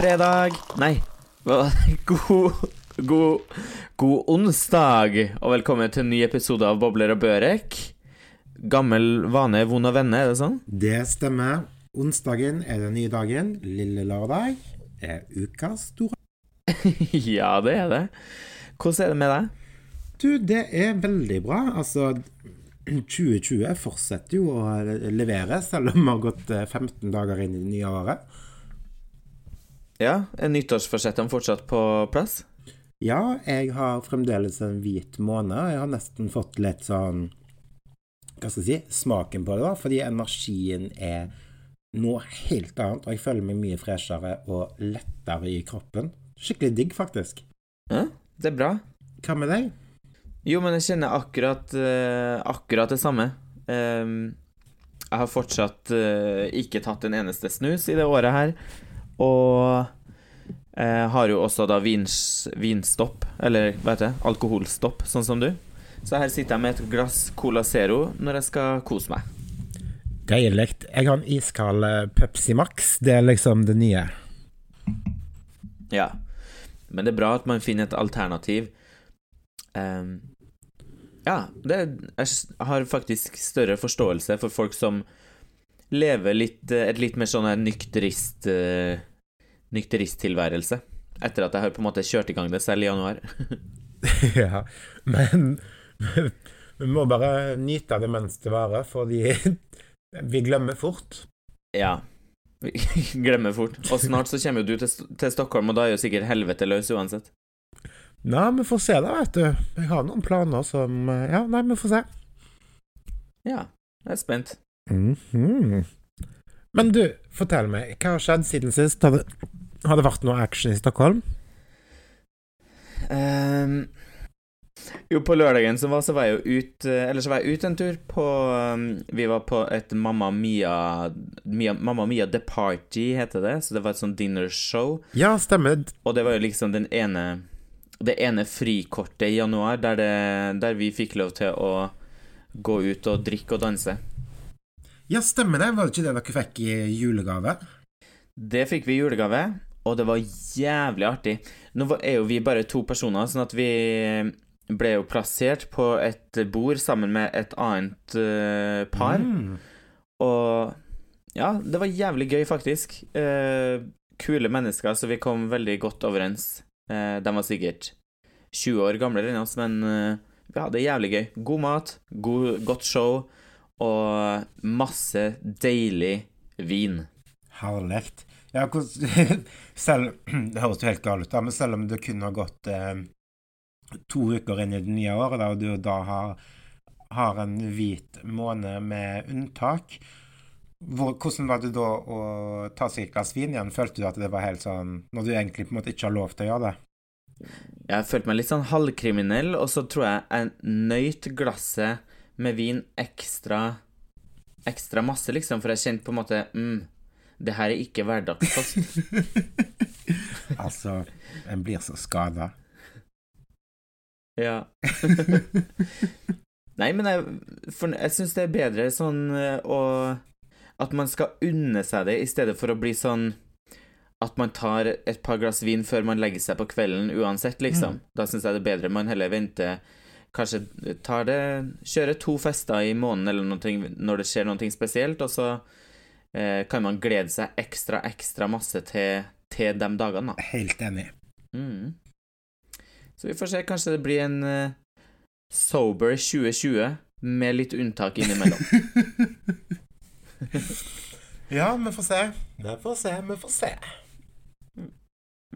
Fredag Nei, God, god, god onsdag, og velkommen til en ny episode av Bobler og Børek. Gammel vane, vond å vende, er det sånn? Det stemmer. Onsdagen er den nye dagen. Lille lørdag er ukas store ja, det er det. Hvordan er det med deg? Du, det er veldig bra. Altså, 2020 fortsetter jo å levere, selv om vi har gått 15 eh, dager inn i det nye året. Ja, er nyttårsforsettene fortsatt på plass? Ja, jeg har fremdeles en hvit måned. Jeg har nesten fått litt sånn Hva skal jeg si smaken på det, da. Fordi energien er noe helt annet, og jeg føler meg mye freshere og lettere i kroppen. Skikkelig digg, faktisk. Ja, det er bra. Hva med deg? Jo, men jeg kjenner akkurat, uh, akkurat det samme. Um, jeg har fortsatt uh, ikke tatt en eneste snus i det året her. Og jeg har jo også da vins, vinstopp, eller hva heter det, alkoholstopp, sånn som du. Så her sitter jeg med et glass Cola Zero når jeg skal kose meg. Deilig. Jeg har en iskald eh, Pepsi Max. Det er liksom det nye. Ja. Men det er bra at man finner et alternativ. Um, ja, det, jeg har faktisk større forståelse for folk som lever litt, et litt mer sånn nykterist uh, nykteristtilværelse. Etter at jeg har på en måte kjørt i gang det selv i januar. ja, men vi må bare nyte det mens det varer, fordi vi glemmer fort. Ja. Vi Glemmer fort. Og snart så kommer jo du til, til, Stockholm, og da er jo sikkert helvete løs uansett. Nei, vi får se da, vet du. Jeg har noen planer som Ja, nei, vi får se. Ja, jeg er spent. Mm -hmm. Men du, fortell meg, hva har skjedd siden sist? Har det, har det vært noe action i Stockholm? Um, jo, på lørdagen så var, så var jeg jo ut eh, Eller så var jeg ute en tur på um, Vi var på et Mamma Mia, Mia Mamma Mia The Party, heter det. Så det var et sånn dinnershow. Ja, stemmer. Og det var jo liksom den ene Det ene frikortet i januar der, det, der vi fikk lov til å gå ut og drikke og danse. Ja, stemmer det. Var det ikke det dere fikk i julegave? Det fikk vi i julegave, og det var jævlig artig. Nå er jo vi bare to personer, sånn at vi ble jo plassert på et bord sammen med et annet uh, par. Mm. Og ja, det var jævlig gøy, faktisk. Uh, kule mennesker, så vi kom veldig godt overens. Uh, de var sikkert 20 år gamlere enn oss, men vi hadde det jævlig gøy. God mat, god, godt show og masse deilig vin. Herlig. Ja, selv, det høres jo helt galt ut, da, men selv om det kun har gått eh, to uker inn i det nye året, og du da har, har en hvit måned med unntak hvor, hvordan var det da å ta seg et glass vin igjen? Følte du at det var helt sånn Når du egentlig på en måte ikke har lov til å gjøre det? Jeg følte meg litt sånn halvkriminell, og så tror jeg jeg nøyt glasset med vin ekstra ekstra masse, liksom, for jeg kjente på en måte mm, det her er ikke hverdagskost. altså, en blir så skada. Ja. Nei, men jeg, for, jeg syns det er bedre sånn eh, å At man skal unne seg det, i stedet for å bli sånn at man tar et par glass vin før man legger seg på kvelden uansett, liksom. Mm. Da syns jeg det er bedre man heller venter Kanskje tar det Kjører to fester i måneden eller noe når det skjer noe spesielt, og så kan man glede seg ekstra, ekstra masse til, til de dagene, da. Helt enig. Mm. Så vi får se. Kanskje det blir en uh, sober 2020 med litt unntak innimellom. ja, vi får se. Vi får se, vi får se.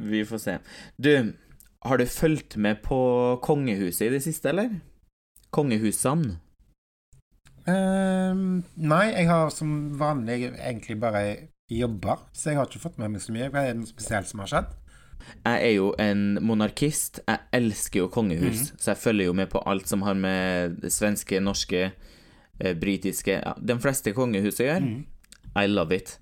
Vi får se. Du, har du fulgt med på kongehuset i det siste, eller? Kongehusene? Uh, nei, jeg har som vanlig egentlig bare jobba, så jeg har ikke fått med meg så mye. Hva er det noe spesielt som har skjedd? Jeg er jo en monarkist. Jeg elsker jo kongehus, mm. så jeg følger jo med på alt som har med svenske, norske, eh, britiske ja, De fleste kongehus å gjøre. Mm. I love it.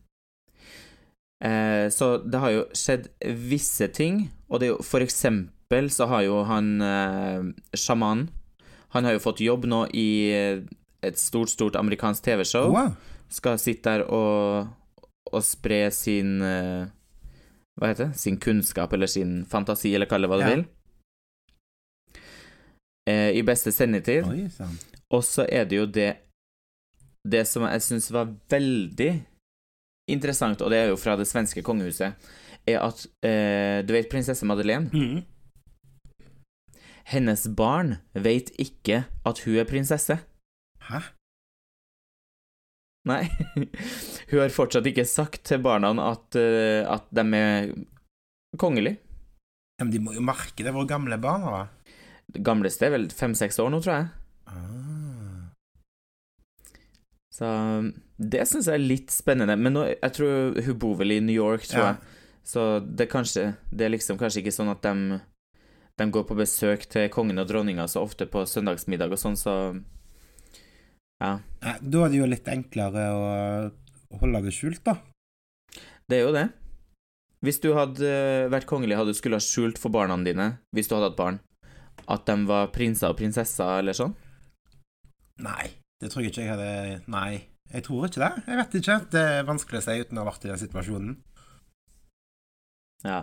Eh, så det har jo skjedd visse ting, og det er jo for eksempel så har jo han eh, sjamanen Han har jo fått jobb nå i et stort, stort amerikansk TV-show. Wow. Skal sitte der og, og spre sin eh, Hva heter det? Sin kunnskap eller sin fantasi, eller kall det hva du Ja. vil. Eh, I beste sendetid. Oi. Og så er det jo det Det som jeg syns var veldig interessant, og det er jo fra det svenske kongehuset, er at eh, Du vet prinsesse Madeleine? Mm. Hennes barn vet ikke at hun er prinsesse. Hæ? Nei. Hun har fortsatt ikke sagt til barna at, eh, at de er kongelige. Ja, men de må jo merke det. Hvor gamle er barna, da? Det gamleste er vel fem-seks år nå, tror jeg. Ah. Så det syns jeg er litt spennende. Men nå, jeg tror hun bor vel i New York, tror Ja. jeg. Så det er kanskje Det er liksom kanskje ikke sånn at de De går på besøk til kongen og dronninga så ofte på søndagsmiddag og sånn, så Ja. Da er det jo litt enklere å holde det skjult, da. Det er jo det. Hvis du hadde vært kongelig, hadde du skulle ha skjult for barna dine, hvis du hadde hatt barn, at de var prinser og prinsesser eller sånn? Nei, det tror jeg ikke jeg hadde Nei, jeg tror ikke det. Jeg vet ikke. Det er vanskelig å si uten å ha vært i den situasjonen. Ja.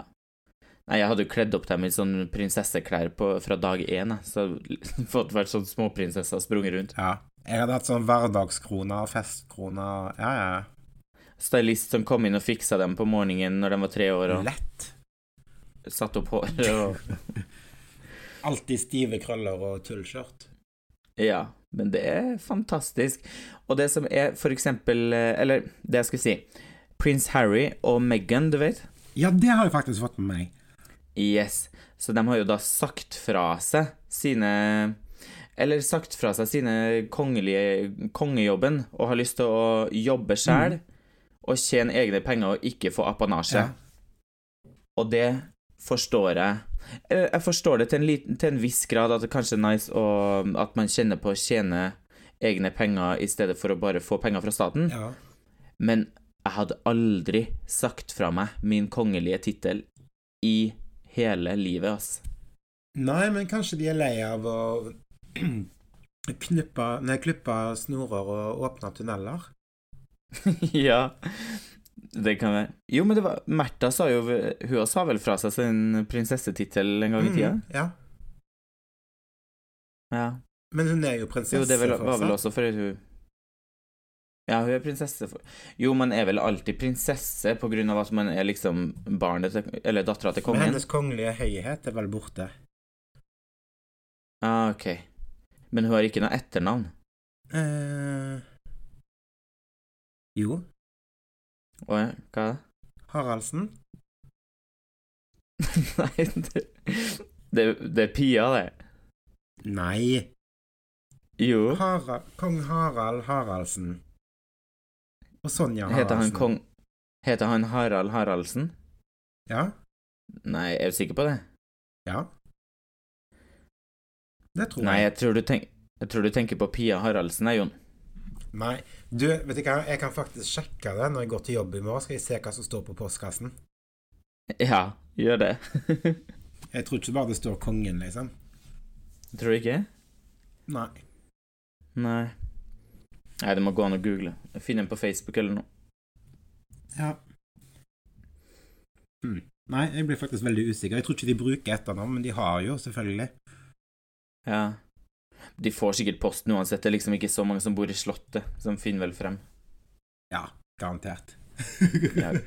Nei, jeg hadde jo kledd opp dem i sånn prinsesseklær på, fra dag én, jeg. Så fått vært sånn småprinsesser sprunget rundt. Ja. Jeg hadde hatt sånn hverdagskroner, festkroner Ja, ja. Stylist som kom inn og fiksa dem på morgenen når de var tre år, og Lett. Satt opp håret og Alltid stive krøller og tullskjørt. Ja, men det er fantastisk. Og det som er for eksempel eh, Eller det jeg skulle si Prins Harry og Meghan, du vet? Ja, det har jeg faktisk fått med meg. Yes. Så de har jo da sagt fra seg sine Eller sagt fra seg sine kongelige kongejobben og har lyst til å jobbe sjæl og tjene egne penger og ikke få apanasje. Ja. Og det forstår jeg. Eh, Jeg forstår det til en, liten, til en viss grad, at det kanskje er nice å, at man kjenner på å tjene egne penger i stedet for å bare få penger fra staten. Ja. Men jeg hadde aldri sagt fra meg min kongelige tittel i hele livet, ass. Nei, men kanskje de er lei av å knippe, nei, klippa snorer og åpna tunneler? ja, det kan være. Jo, men det var Märtha sa jo Hun sa vel fra seg sin prinsessetittel en gang i tida? Mm, ja. Ja. Men hun er jo prinsesse Jo, det vel, var vel også fordi hun Ja, hun er prinsesse for Jo, man er vel alltid prinsesse på grunn av at man er liksom barnet til Eller dattera til kongen. Men hennes kongelige høyhet er vel borte. Ah, ok. Men hun har ikke noe etternavn? Eh, jo, Å ja, hva er det? Haraldsen. Nei, det, det, det er Pia, det. Nei, Jo. Hara, kong Harald Haraldsen. Og Sonja Heter han Haraldsen. kong Heter han Harald Haraldsen? Ja, Nei, er du sikker på det? ja. Det tror Nei, jeg. tror tenk, jeg tror du tenker på Pia Haraldsen, jeg, Jon. Nei, du, vet du hva, jeg kan faktisk sjekke det når jeg går til jobb i morgen. Skal jeg se hva som står på postkassen. Ja, gjør det. Jeg tror ikke bare det står kongen, liksom. tror du ikke? Nei. Nei. Nei, det må gå an å google. Finne den på Facebook eller noe. Ja. Mm. Nei, jeg blir faktisk veldig usikker. Jeg tror ikke de bruker etternavn, men de har jo, selvfølgelig. Ja. De får sikkert posten uansett. Det er liksom ikke så mange som bor i Slottet, som finner vel frem. Ja, garantert. Ja.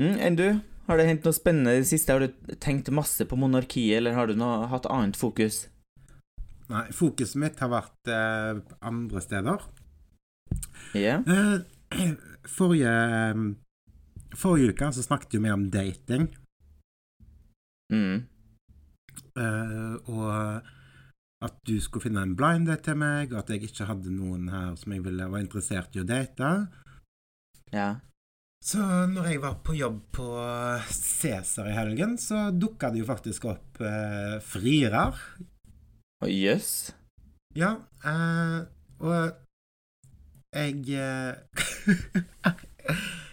mm, enn du? Har det hendt noe spennende i det siste? Har du tenkt masse på monarkiet, eller har du noe, hatt annet fokus? Nei, fokuset mitt har vært eh, andre steder. Ja? Eh, forrige Forrige uke så snakket vi om dating, Mm. Eh, og at du skulle finne en blind date til meg, og at jeg ikke hadde noen her som jeg ville var interessert i å date. Ja. Så når jeg var på jobb på Cæsar i helgen, så dukka det jo faktisk opp eh, frirer. Og jøss. Ja, eh, og jeg eh,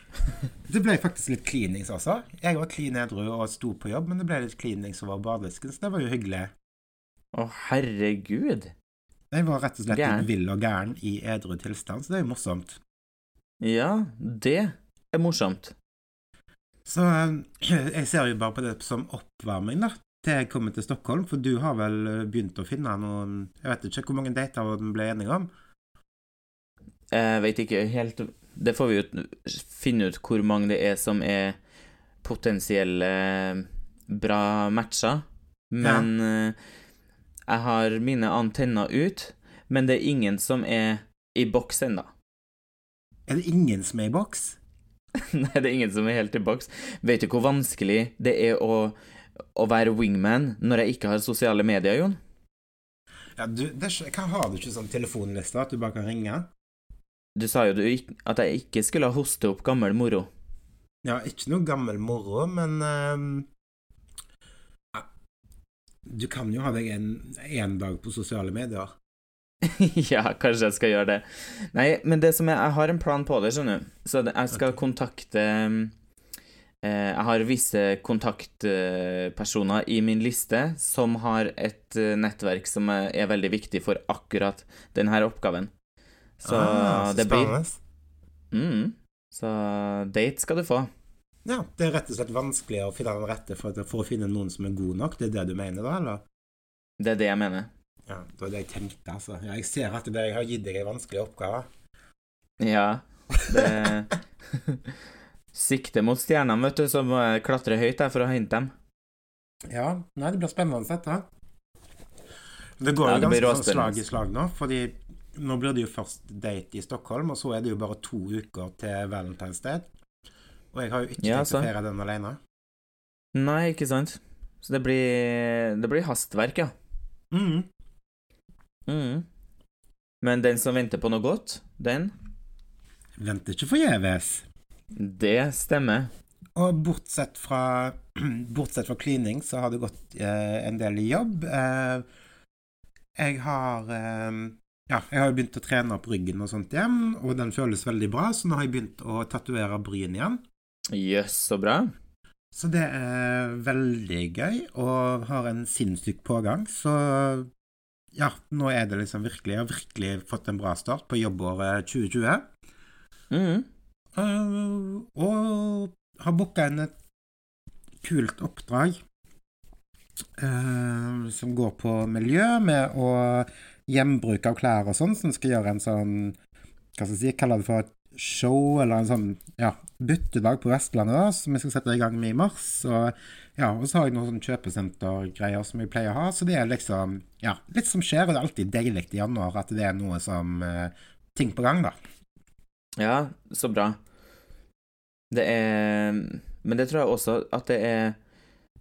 Det ble faktisk litt klinings også. Jeg var klin edru og sto på jobb, men det ble litt klinings over bardisken, så det var jo hyggelig. Å, herregud. Jeg var rett og slett litt vill og gæren i edru tilstand, så det er jo morsomt. Ja, det er morsomt. Så eh, jeg ser jo bare på det som oppvarming, da. Til jeg kommer til Stockholm, for du har vel begynt å finne noen Jeg vet ikke hvor mange dater vi ble enige om? Jeg vet ikke helt Det får vi jo finne ut hvor mange det er som er potensielle bra matcher. Men ja. jeg har mine antenner ut, men det er ingen som er i boks ennå. Er det ingen som er i boks? Nei, det er ingen som er helt i boks. Vet du hvor vanskelig det er å, å være wingman når jeg ikke har sosiale medier, Jon? Ja, du, det, hva Har du ikke sånn telefonliste at du bare kan ringe? Du sa jo du, at jeg ikke skulle hoste opp gammel moro. Ja, ikke noe gammel moro, men uh, Du kan jo ha deg en, en dag på sosiale medier. ja, kanskje jeg skal gjøre det. Nei, men det som er Jeg har en plan på det, skjønner du. Så jeg skal okay. kontakte eh, Jeg har visse kontaktpersoner i min liste som har et eh, nettverk som er veldig viktig for akkurat denne oppgaven. Så ah, så det blir mm, Så date skal du få. Ja, det er rett og slett vanskelig å finne den rette for, for å finne noen som er god nok. Det er det du mener, da, eller? Det er det jeg mener. Ja, det var det jeg tenkte, altså. Ja, jeg ser at jeg har gitt deg en vanskelig oppgave. Ja. Det Sikte mot stjernene, vet du, så må jeg klatre høyt der for å hente dem. Ja, nei, det blir spennende dette. Det går Ja, jo det blir ganske sånn slag i slag nå, fordi nå blir det jo først date i Stockholm, og så er det jo bare to uker til Valentine's Day. Og jeg har jo ikke Ja, tenkt å feire den alene. Nei, ikke sant? Så det blir Det blir hastverk, ja. Mm. Mhm. Men den som venter på noe godt, den Venter ikke forgjeves. Det stemmer. Og bortsett fra Bortsett fra klining, så har det gått eh, en del jobb. Eh, jeg har eh, Ja, jeg har begynt å trene opp ryggen og sånt igjen, og den føles veldig bra, så nå har jeg begynt å tatovere bryn igjen. Jøss, så bra. Så det er veldig gøy, og har en sinnssyk pågang. Så ja, nå er det liksom virkelig Jeg har virkelig fått en bra start på jobbåret 2020. Mm. Uh, og har booka inn et kult oppdrag uh, som går på miljø, med å gjenbruk av klær og sånn, som skal gjøre en sånn Hva skal jeg si, kaller det for et show, eller en sånn ja, byttedag på Vestlandet, da, som jeg skal sette i gang med i mars. Og ja, og så har jeg noen sånn kjøpesentergreier som jeg pleier å ha, så det er liksom ja, litt som skjer, og det er alltid deilig i januar at det er noe som eh, ting på gang, da. Ja, så bra. Det er Men det tror jeg også at det er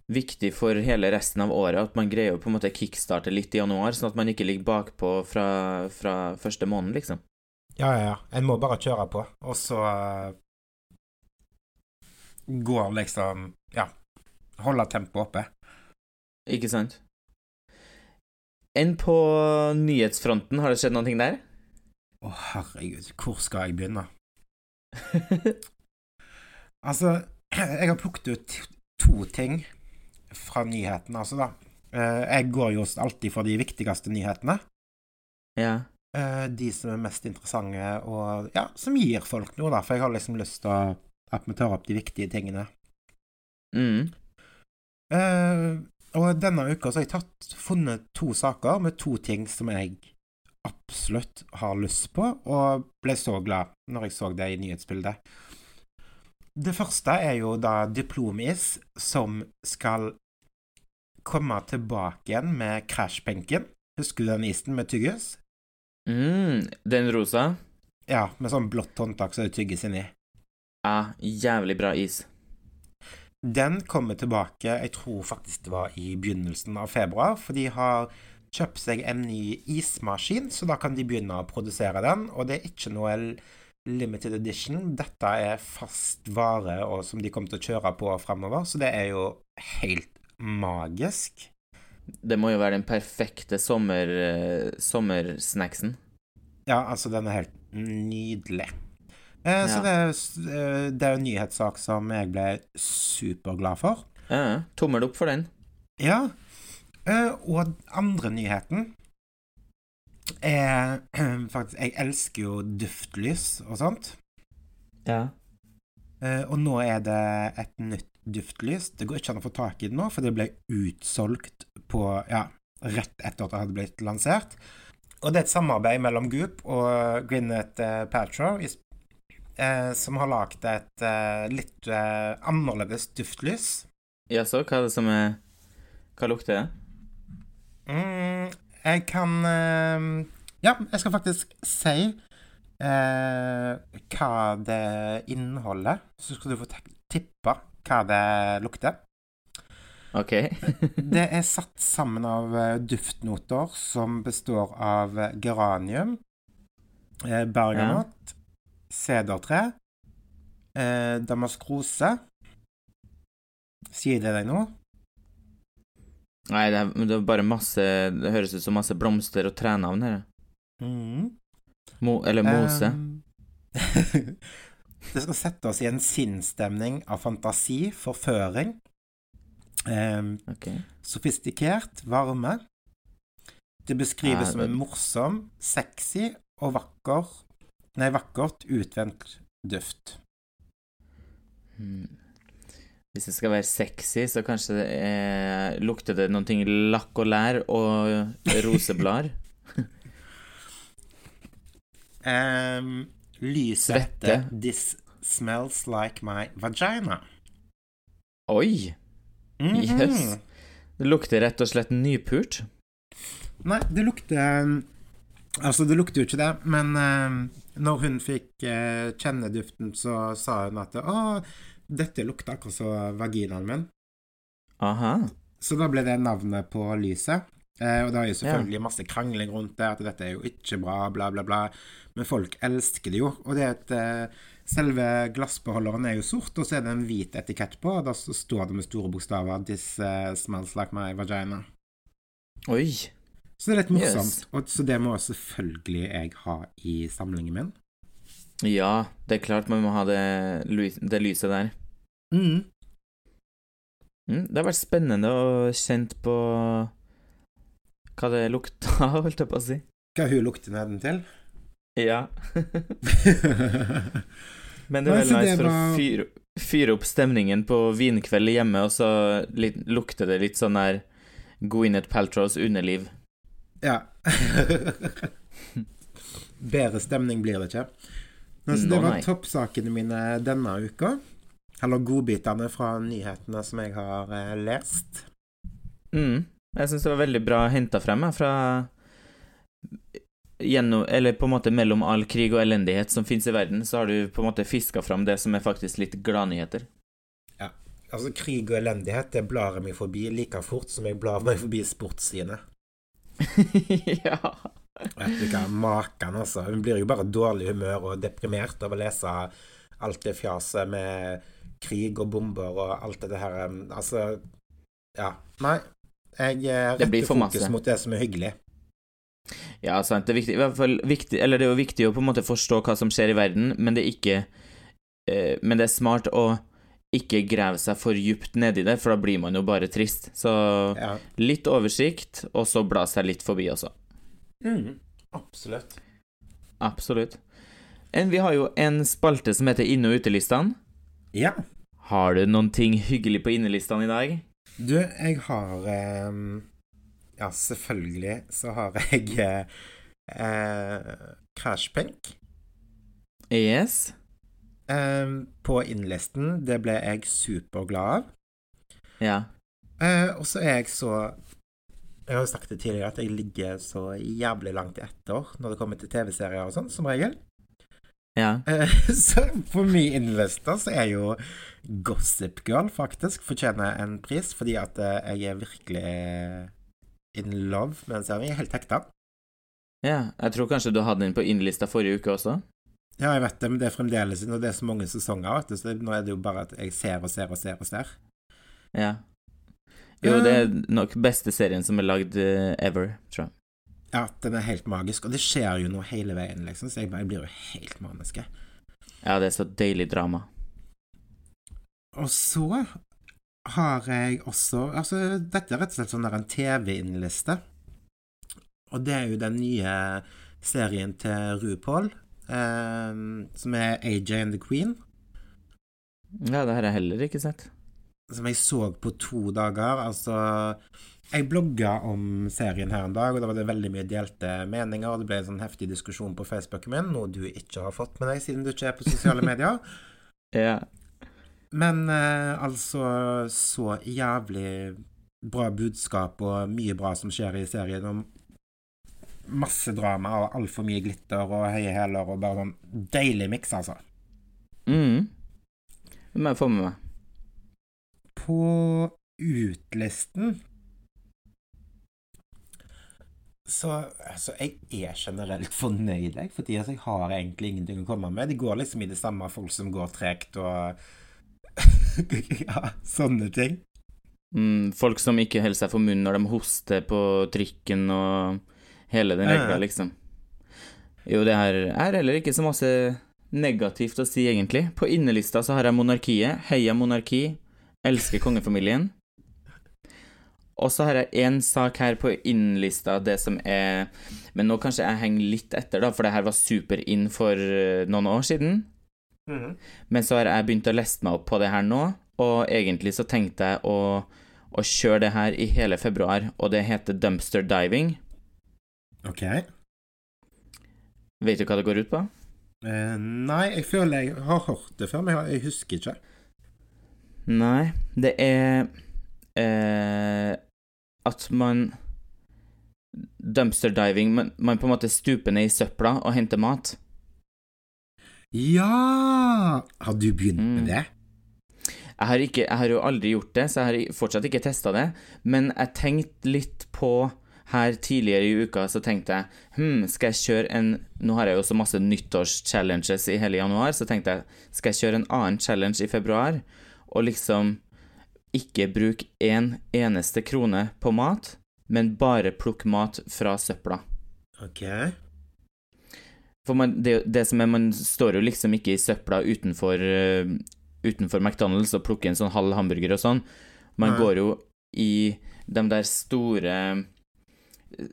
viktig for hele resten av året at man greier å på en måte kickstarte litt i januar, sånn at man ikke ligger bakpå fra, fra første måned, liksom. Ja, ja, ja. En må bare kjøre på, og så uh, går liksom Ja, holde tempoet oppe. Ikke sant? Enn på nyhetsfronten, har det skjedd noe der? Å, herregud, hvor skal jeg begynne? Altså, jeg har plukket ut to ting fra nyhetene, altså, da. Eh, Jeg går jo alltid for de viktigste nyhetene. ja. Eh, De som er mest interessante, og ja, som gir folk noe, da. For jeg har liksom lyst til at vi tar opp de viktige tingene. Mm. Eh, og denne uka så har jeg tatt, funnet to saker med to ting som jeg absolutt har lyst på, og ble så glad når jeg så det i nyhetsbildet. Det første er jo da Diplomis, som skal komme tilbake igjen med Crashbenken. Husker du den isen med tyggis? Mm. Den rosa? Ja, med sånn blått håndtak som det tygges inni. Ja, jævlig bra is. Den kommer tilbake, jeg tror faktisk det var i begynnelsen av februar, for de har kjøpt seg en ny ismaskin, så da kan de begynne å produsere den, og det er ikke noe limited edition. Dette er fast vare og som de kommer til å kjøre på fremover, så det er jo helt magisk. Det må jo være den perfekte sommer, eh, sommersnacksen. Ja, altså, den er helt nydelig. Eh, Så Ja. det er, eh, det er en nyhetssak som jeg ble superglad for. Ja, tommel opp for den. Ja, eh, og andre nyheten er faktisk Jeg elsker jo duftlys og sånt. Ja. Eh, og nå er det et nytt duftlys. Det går ikke an å få tak i det nå, for det ble utsolgt på ja, rett etter at det hadde blitt lansert. Og det er et samarbeid mellom Goop og Gwyneth eh, Paltrow eh, som har lagd et eh, litt eh, annerledes duftlys. Jaså, hva er det som er Hva lukter det? Mm, jeg kan eh, Ja, jeg skal faktisk si eh, hva det inneholder. Så skal du få tippe hva det lukter. OK. Det er satt sammen av eh, duftnoter som består av geranium, eh, bergamott, sedertre, eh, damaskrose Sier det deg noe? Nei, det er, det er bare masse Det høres ut som masse blomster og trenavn her. Mm. Mo, eller mose. Um, det skal sette oss i en sinnsstemning av fantasi, forføring, Um, okay. sofistikert varme. Det beskrives Ja, som en morsom, sexy og vakker Nei, vakkert utvendt duft. Hmm. Hvis det skal være sexy, så kanskje det er, lukter det noen ting lakk og lær og roseblader. Um, lyset Svette. 'This smells like my vagina'. Oi! Mhm. Yes. Det lukter rett og slett nypult. Nei, det lukter Altså, det lukter jo ikke det, men uh, når hun fikk uh, kjenne duften, så sa hun at 'Å, dette lukter akkurat som vaginaen min'. Aha. Så da ble det navnet på lyset. Eh, og det er jo selvfølgelig masse krangling rundt det, at dette er jo ikke bra, bla, bla, bla. Men folk elsker det jo. Og det er et eh, Selve glassbeholderen er jo sort, og så er det en hvit etikett på, og da står det med store bokstaver 'This eh, smells like my vagina'. Oi. Så det er litt morsomt. Yes. Og, så det må selvfølgelig jeg ha i samlingen min. Ja, det er klart man må ha det, det lyset der. Mm. Mm, det har vært spennende å kjent på hva det lukta, holdt jeg på å si. Hva hun lukter nedentil. Ja. Men det er veldig vel nice for å fyre, fyre opp stemningen på vinkveld hjemme, og så litt, lukter det litt sånn der Gwyneth Paltrows underliv. Ja. Bedre stemning blir det ikke. Men, så det var toppsakene mine denne uka. Eller godbitene fra nyhetene som jeg har eh, lest. Mm. Jeg syns det var veldig bra henta frem jeg, fra gjennom, Eller på en måte mellom all krig og elendighet som finnes i verden, så har du på en måte fiska fram det som er faktisk litt gladnyheter. Altså, krig og elendighet, det blar jeg meg forbi like fort som jeg blar meg forbi sportssidene. ja. Du hva, maken, altså. Hun blir jo bare dårlig humør og deprimert av å lese alt det fjaset med krig og bomber og alt det her um, Altså, ja. Nei. Jeg eh, retter fokus mot det som er hyggelig. Ja, sant. Det er viktig, i hvert fall viktig Eller det er jo viktig å på en måte forstå hva som skjer i verden, men det er ikke eh, Men det er smart å ikke grave seg for djupt nedi det, for da blir man jo bare trist. Så Ja. litt oversikt, og så bla seg litt forbi også. Mm, absolutt. Absolutt. En, vi har jo en spalte som heter Inne- og utelistene. Ja. Har du noen ting hyggelig på innelistene i dag? Du, jeg har eh, Ja, selvfølgelig så har jeg eh, Crashpink. Yes. Eh, på innelisten. Det ble jeg superglad av. Ja. Eh, og så er jeg så Jeg har jo sagt det tidligere at jeg ligger så jævlig langt etter når det kommer til TV-serier og sånn, som regel. Ja. Eh, så for mye innliste så er jo Gossip Girl faktisk fortjener en pris, fordi at eh, jeg er virkelig in love med den serien. Jeg er helt hekta. ja. Jeg tror kanskje du hadde den på innlista forrige uke også. Ja, jeg vet det, men det er fremdeles når det er så mange sesonger, vet du, så nå er det jo bare at jeg ser og ser og ser og ser. Ja. Jo, det er nok beste serien som er lagd eh, ever, tror jeg. Ja, den er helt magisk, og det skjer jo noe hele veien, liksom, så jeg, bare, blir jo helt manisk. Ja, det er så deilig drama. Og så har jeg også Altså, dette er rett og slett sånn der en TV-innliste. Og det er jo den nye serien til RuPaul, eh, som er AJ and the Queen. Ja, det har jeg heller ikke sett. Som jeg så på to dager. Altså Jeg blogga om serien her en dag, og da var det veldig mye delte meninger. Og det ble en sånn heftig diskusjon på Facebooken min, noe du ikke har fått med deg siden du ikke er på sosiale medier. Ja. Men eh, altså Så jævlig bra budskap og mye bra som skjer i serien. Og masse drama og altfor mye glitter og høye hæler og bare sånn deilig miks, altså. Mm. Det må jeg få med meg. På utlisten Så altså, jeg er generelt fornøyd, jeg, fordi altså, jeg har egentlig ingenting å komme med. Det går liksom i det samme, folk som går tregt og Ja, sånne ting. Mm, folk som ikke holder seg for munnen når de hoster på trikken og hele den rekka, ja. liksom. Jo, det her er heller ikke så masse negativt å si, egentlig. På innelista så har jeg monarkiet. Heia monarki. Elsker kongefamilien. Og så har jeg én sak her på innlista, det som er Men nå kanskje jeg henger litt etter, da, for det her var super in for eh, noen år siden. Men så har jeg begynt å leste meg opp på det her nå, og egentlig så tenkte jeg å, å kjøre det her i hele februar, og det heter dumpster diving. OK. Vet du hva det går ut på? Uh, nei, jeg føler jeg har hørt det før, men jeg husker ikke. Nei, det er eh, at man Dumpster diving man, man på en måte stuper ned i søpla og henter mat. Ja! Har du begynt Mm. med det? Jeg har, ikke, jeg har jo aldri gjort det, så jeg har fortsatt ikke testa det. Men jeg tenkte litt på her tidligere i uka, så tenkte jeg hm, skal jeg kjøre en Nå har jeg jo så masse nyttårschallenges i hele januar, så tenkte jeg skal jeg kjøre en annen challenge i februar? Og liksom ikke bruke én eneste krone på mat, men bare plukke mat fra søpla. OK. For man, det, det som er, man står jo liksom ikke i søpla utenfor, uh, utenfor McDonald's og plukker en sånn halv hamburger og sånn. Man Nei. går jo i de der store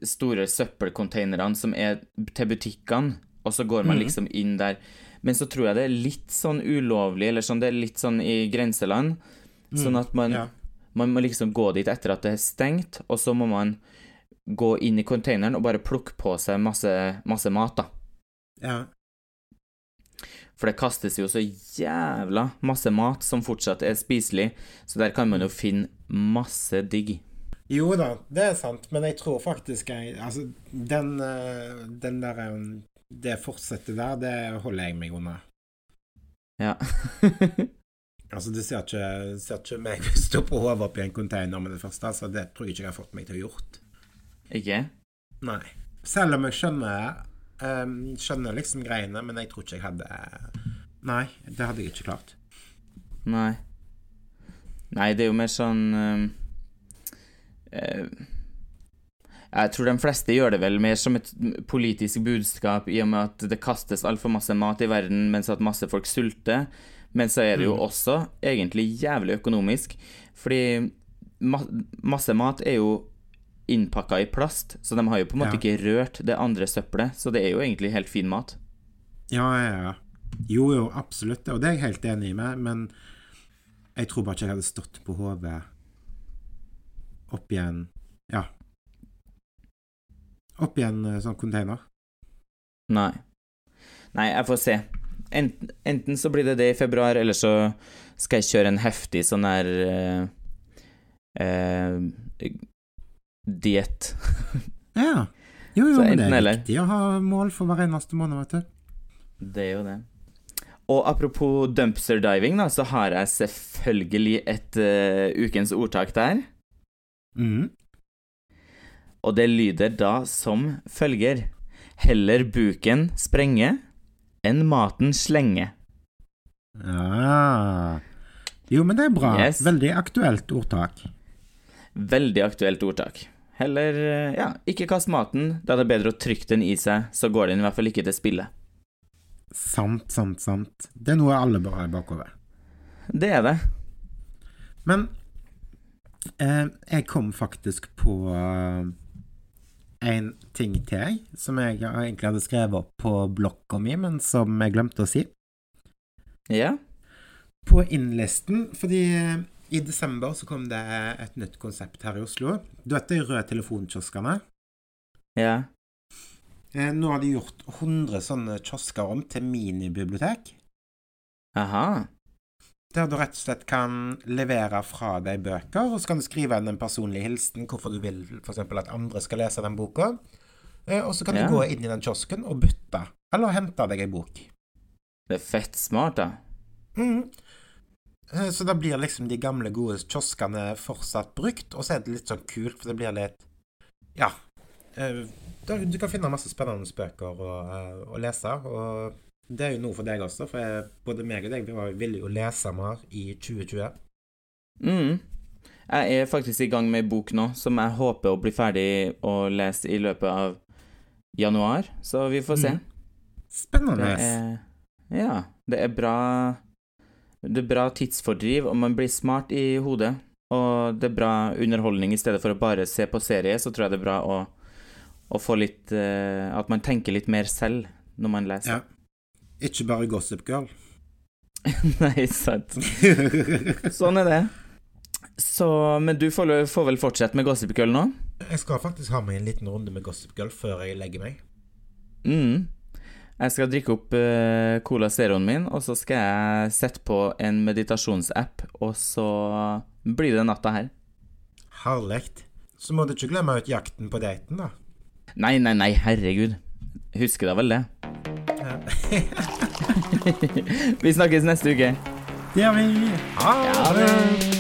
store søppelcontainerne som er til butikkene, og så går man Mhm. liksom inn der. Men så tror jeg det er litt sånn ulovlig, eller sånn, det er litt sånn i grenseland, sånn at man, Mm. Ja. man må liksom gå dit etter at det er stengt, og så må man gå inn i containeren og bare plukke på seg masse, masse mat, da. ja. For det kastes jo så jævla masse mat som fortsatt er spiselig, så der kan man jo finne masse digg. Jo da, det er sant, men jeg tror faktisk jeg Altså, den, eh, den der eh, Det fortsetter der, det holder jeg meg unna. Ja. Altså, det ser ikke, ser ikke meg stå på hodet oppi en container med det første, så det tror jeg ikke jeg har fått meg til å gjort. ikke? Nei. Selv om jeg skjønner um, Skjønner liksom greiene, men jeg tror ikke jeg hadde Nei, det hadde jeg ikke klart. Nei. Nei, det er jo mer sånn um, eh, Jeg tror de fleste gjør det vel mer som et politisk budskap, i og med at det kastes altfor masse mat i verden mens at masse folk sulter. Men så er det jo Mm. også egentlig jævlig økonomisk, fordi ma masse mat er jo innpakka i plast, så de har jo på en måte Ja. ikke rørt det andre søppelet, så det er jo egentlig helt fin mat. Ja, ja, ja. Jo, jo, absolutt. Og det er jeg helt enig med, men jeg tror bare ikke jeg hadde stått på hodet opp igjen Ja. Oppi en eh, sånn container. Nei. Nei, jeg får se. Enten, enten så blir det det i februar, eller så skal jeg kjøre en heftig sånn her uh, uh, Diett. Ja. Jo, jo, men det er eller. viktig å ha mål for hver eneste måned, vet du. Det er jo det. Og apropos dumpster diving, da, så har jeg selvfølgelig et uh, ukens ordtak der. Mhm. Og det lyder da som følger Heller buken sprenge enn maten slenge. Ja. Jo, men det er bra. Yes. Veldig aktuelt ordtak. Veldig aktuelt ordtak. Heller eh, ja, ikke kast maten, da er det bedre å trykke den i seg, så går den i hvert fall ikke til spille. Sant, sant, sant. Det er noe alle bør ha i bakhodet. Det er det. Men eh, jeg kom faktisk på eh, en ting til, jeg, som jeg egentlig hadde skrevet opp på blokka mi, men som jeg glemte å si. Ja. på innlisten, fordi eh, i desember så kom det et nytt konsept her i Oslo. Du vet de røde telefonkioskene? Ja. Eh, Nå har de gjort 100 sånne kiosker om til minibibliotek. Aha. Der du rett og slett kan levere fra deg bøker, og så kan du skrive inn en personlig hilsen hvorfor du vil f.eks. at andre skal lese den boka. Eh, Og så kan Ja. du gå inn i den kiosken og bytte, eller hente deg ei bok. Det er fett smart, da. Mhm. Eh, Så da blir liksom de gamle, gode kioskene fortsatt brukt, og så er det litt sånn kult, for det blir litt Ja. eh, Du kan finne masse spennende bøker å, å lese, og det er jo noe for deg også, for jeg, både meg og deg vi var jo lese mer i 2020. Mm. Jeg er faktisk i gang med ei bok nå som jeg håper å bli ferdig å lese i løpet av januar, så vi får se. Mm. Spennende. Det er Ja, det er bra Det er bra tidsfordriv, og man blir smart i hodet. Og det er bra underholdning i stedet for å bare se på serie, så tror jeg det er bra å, å få litt eh, At man tenker litt mer selv når man leser. Ja. Ikke bare Gossip Girl. Nei, sant. Sånn er det. Så, men du får, får vel fortsette med Gossip Girl nå? Jeg skal faktisk ha meg en liten runde med Gossip Girl før jeg legger meg. Mm. Jeg skal drikke opp uh, Cola Zeroen min, og så skal jeg sette på en meditasjonsapp, og så blir det natta her. Herlig. Så må du ikke glemme ut jakten på daten, da. Nei, nei, nei, herregud. Husker da vel det. Vi snakkes neste uke. Det gjør vi. Ha det-